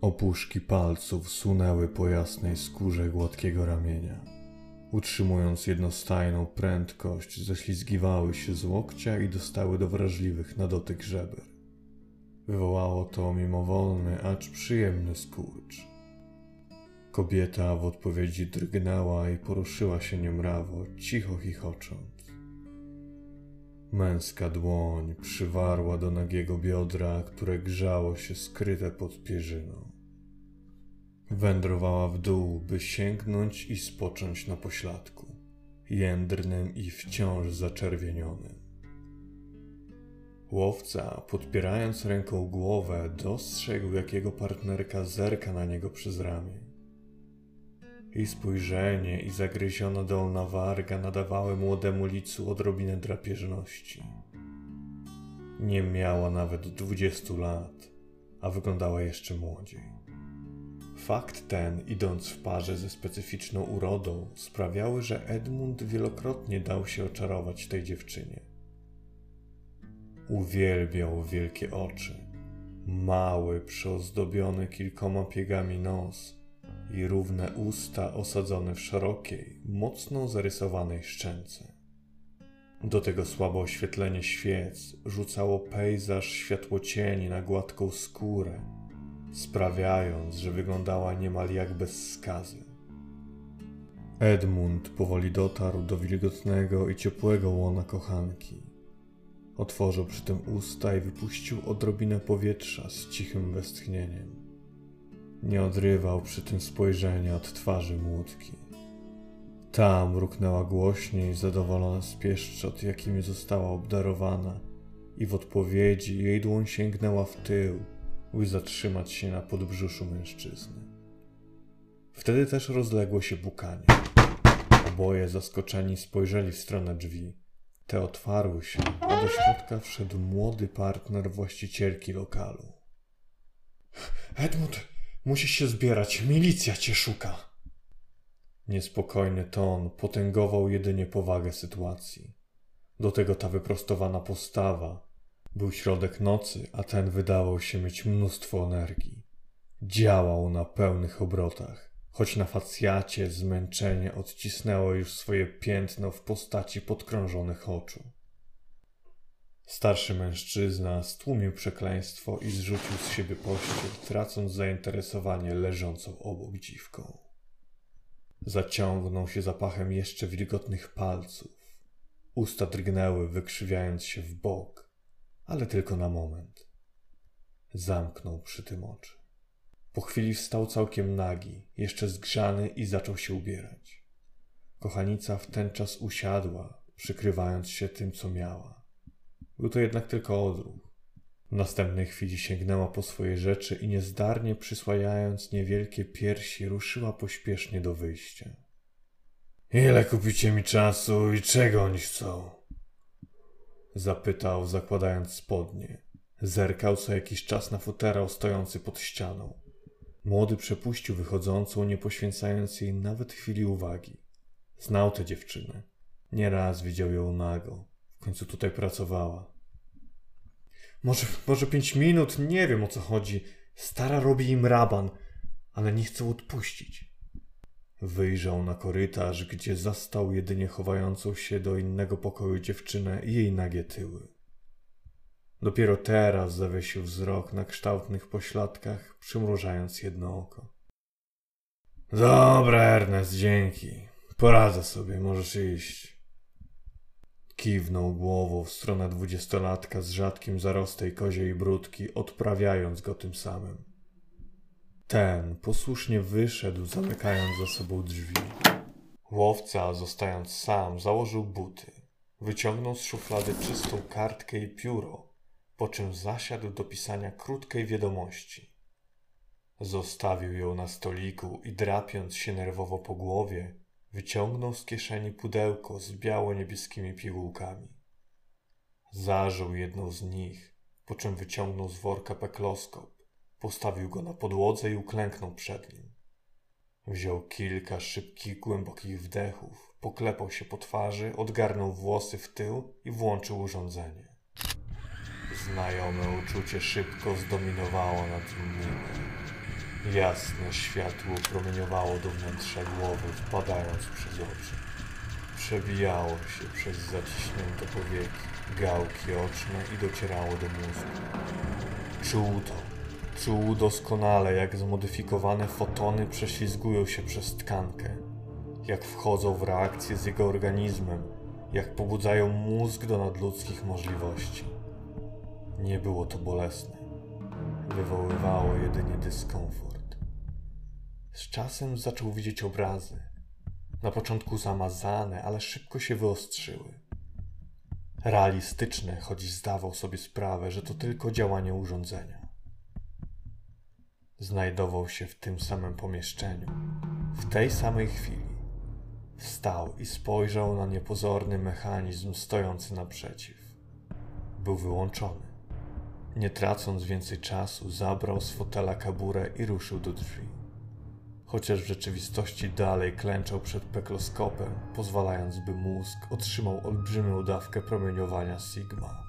Opuszki palców sunęły po jasnej skórze gładkiego ramienia. Utrzymując jednostajną prędkość, ześlizgiwały się z łokcia i dostały do wrażliwych na dotyk żeber. Wywołało to mimowolny, acz przyjemny skurcz. Kobieta w odpowiedzi drgnęła i poruszyła się niemrawo, cicho chichocząc. Męska dłoń przywarła do nagiego biodra, które grzało się skryte pod pierzyną. Wędrowała w dół, by sięgnąć i spocząć na pośladku, jędrnym i wciąż zaczerwienionym. Łowca, podpierając ręką głowę, dostrzegł, jak jego partnerka zerka na niego przez ramię. I spojrzenie, i zagryziona dolna warga nadawały młodemu licu odrobinę drapieżności. Nie miała nawet dwudziestu lat, a wyglądała jeszcze młodziej. Fakt ten, idąc w parze ze specyficzną urodą, sprawiały, że Edmund wielokrotnie dał się oczarować tej dziewczynie. Uwielbiał wielkie oczy, mały, przyozdobiony kilkoma piegami nos i równe usta osadzone w szerokiej, mocno zarysowanej szczęce. Do tego słabe oświetlenie świec rzucało pejzaż światłocieni na gładką skórę, sprawiając, że wyglądała niemal jak bez skazy. Edmund powoli dotarł do wilgotnego i ciepłego łona kochanki. Otworzył przy tym usta i wypuścił odrobinę powietrza z cichym westchnieniem. Nie odrywał przy tym spojrzenia od twarzy młódki. Ta mruknęła głośniej, zadowolona z pieszczot, jakimi została obdarowana, i w odpowiedzi jej dłoń sięgnęła w tył, by zatrzymać się na podbrzuszu mężczyzny. Wtedy też rozległo się bukanie. Oboje zaskoczeni spojrzeli w stronę drzwi. Te otwarły się, a do środka wszedł młody partner właścicielki lokalu. Edmund, musisz się zbierać, milicja cię szuka. Niespokojny ton potęgował jedynie powagę sytuacji. Do tego ta wyprostowana postawa, był środek nocy, a ten wydawał się mieć mnóstwo energii. Działał na pełnych obrotach, choć na facjacie zmęczenie odcisnęło już swoje piętno w postaci podkrążonych oczu. Starszy mężczyzna stłumił przekleństwo i zrzucił z siebie pościel, tracąc zainteresowanie leżącą obok dziwką. Zaciągnął się zapachem jeszcze wilgotnych palców. Usta drgnęły, wykrzywiając się w bok ale tylko na moment. Zamknął przy tym oczy. Po chwili wstał całkiem nagi, jeszcze zgrzany i zaczął się ubierać. Kochanica w ten czas usiadła, przykrywając się tym, co miała. Był to jednak tylko odruch. W następnej chwili sięgnęła po swoje rzeczy i niezdarnie przysłajając niewielkie piersi, ruszyła pośpiesznie do wyjścia. Ile kupicie mi czasu i czego oni chcą? Zapytał, zakładając spodnie. Zerkał co jakiś czas na futerał stojący pod ścianą. Młody przepuścił wychodzącą, nie poświęcając jej nawet chwili uwagi. Znał tę dziewczynę. Nieraz widział ją nago. W końcu tutaj pracowała. Może, może pięć minut, nie wiem o co chodzi. Stara robi im raban, ale nie chce odpuścić. Wyjrzał na korytarz, gdzie zastał jedynie chowającą się do innego pokoju dziewczynę i jej nagie tyły. Dopiero teraz zawiesił wzrok na kształtnych pośladkach, przymrużając jedno oko. Dobra, Ernest, dzięki. Poradzę sobie, możesz iść. Kiwnął głową w stronę dwudziestolatka z rzadkim zarostej koziej brudki, odprawiając go tym samym. Ten posłusznie wyszedł, zamykając za sobą drzwi. Łowca, zostając sam, założył buty. Wyciągnął z szuflady czystą kartkę i pióro, po czym zasiadł do pisania krótkiej wiadomości. Zostawił ją na stoliku i drapiąc się nerwowo po głowie, wyciągnął z kieszeni pudełko z biało-niebieskimi pigułkami. Zażył jedną z nich, po czym wyciągnął z worka pekloskop Postawił go na podłodze i uklęknął przed nim. Wziął kilka szybkich, głębokich wdechów, poklepał się po twarzy, odgarnął włosy w tył i włączył urządzenie. Znajome uczucie szybko zdominowało nad nim. Jasne światło promieniowało do wnętrza głowy, wpadając przez oczy. Przebijało się przez zaciśnięte powieki, gałki oczne i docierało do mózgu. Czuł to. Czuł doskonale, jak zmodyfikowane fotony prześlizgują się przez tkankę, jak wchodzą w reakcję z jego organizmem, jak pobudzają mózg do nadludzkich możliwości. Nie było to bolesne. Wywoływało jedynie dyskomfort. Z czasem zaczął widzieć obrazy. Na początku zamazane, ale szybko się wyostrzyły. Realistyczne, choć zdawał sobie sprawę, że to tylko działanie urządzenia. Znajdował się w tym samym pomieszczeniu, w tej samej chwili. Wstał i spojrzał na niepozorny mechanizm stojący naprzeciw. Był wyłączony. Nie tracąc więcej czasu, zabrał z fotela kaburę i ruszył do drzwi. Chociaż w rzeczywistości dalej klęczał przed pekloskopem, pozwalając, by mózg otrzymał olbrzymią dawkę promieniowania Sigma.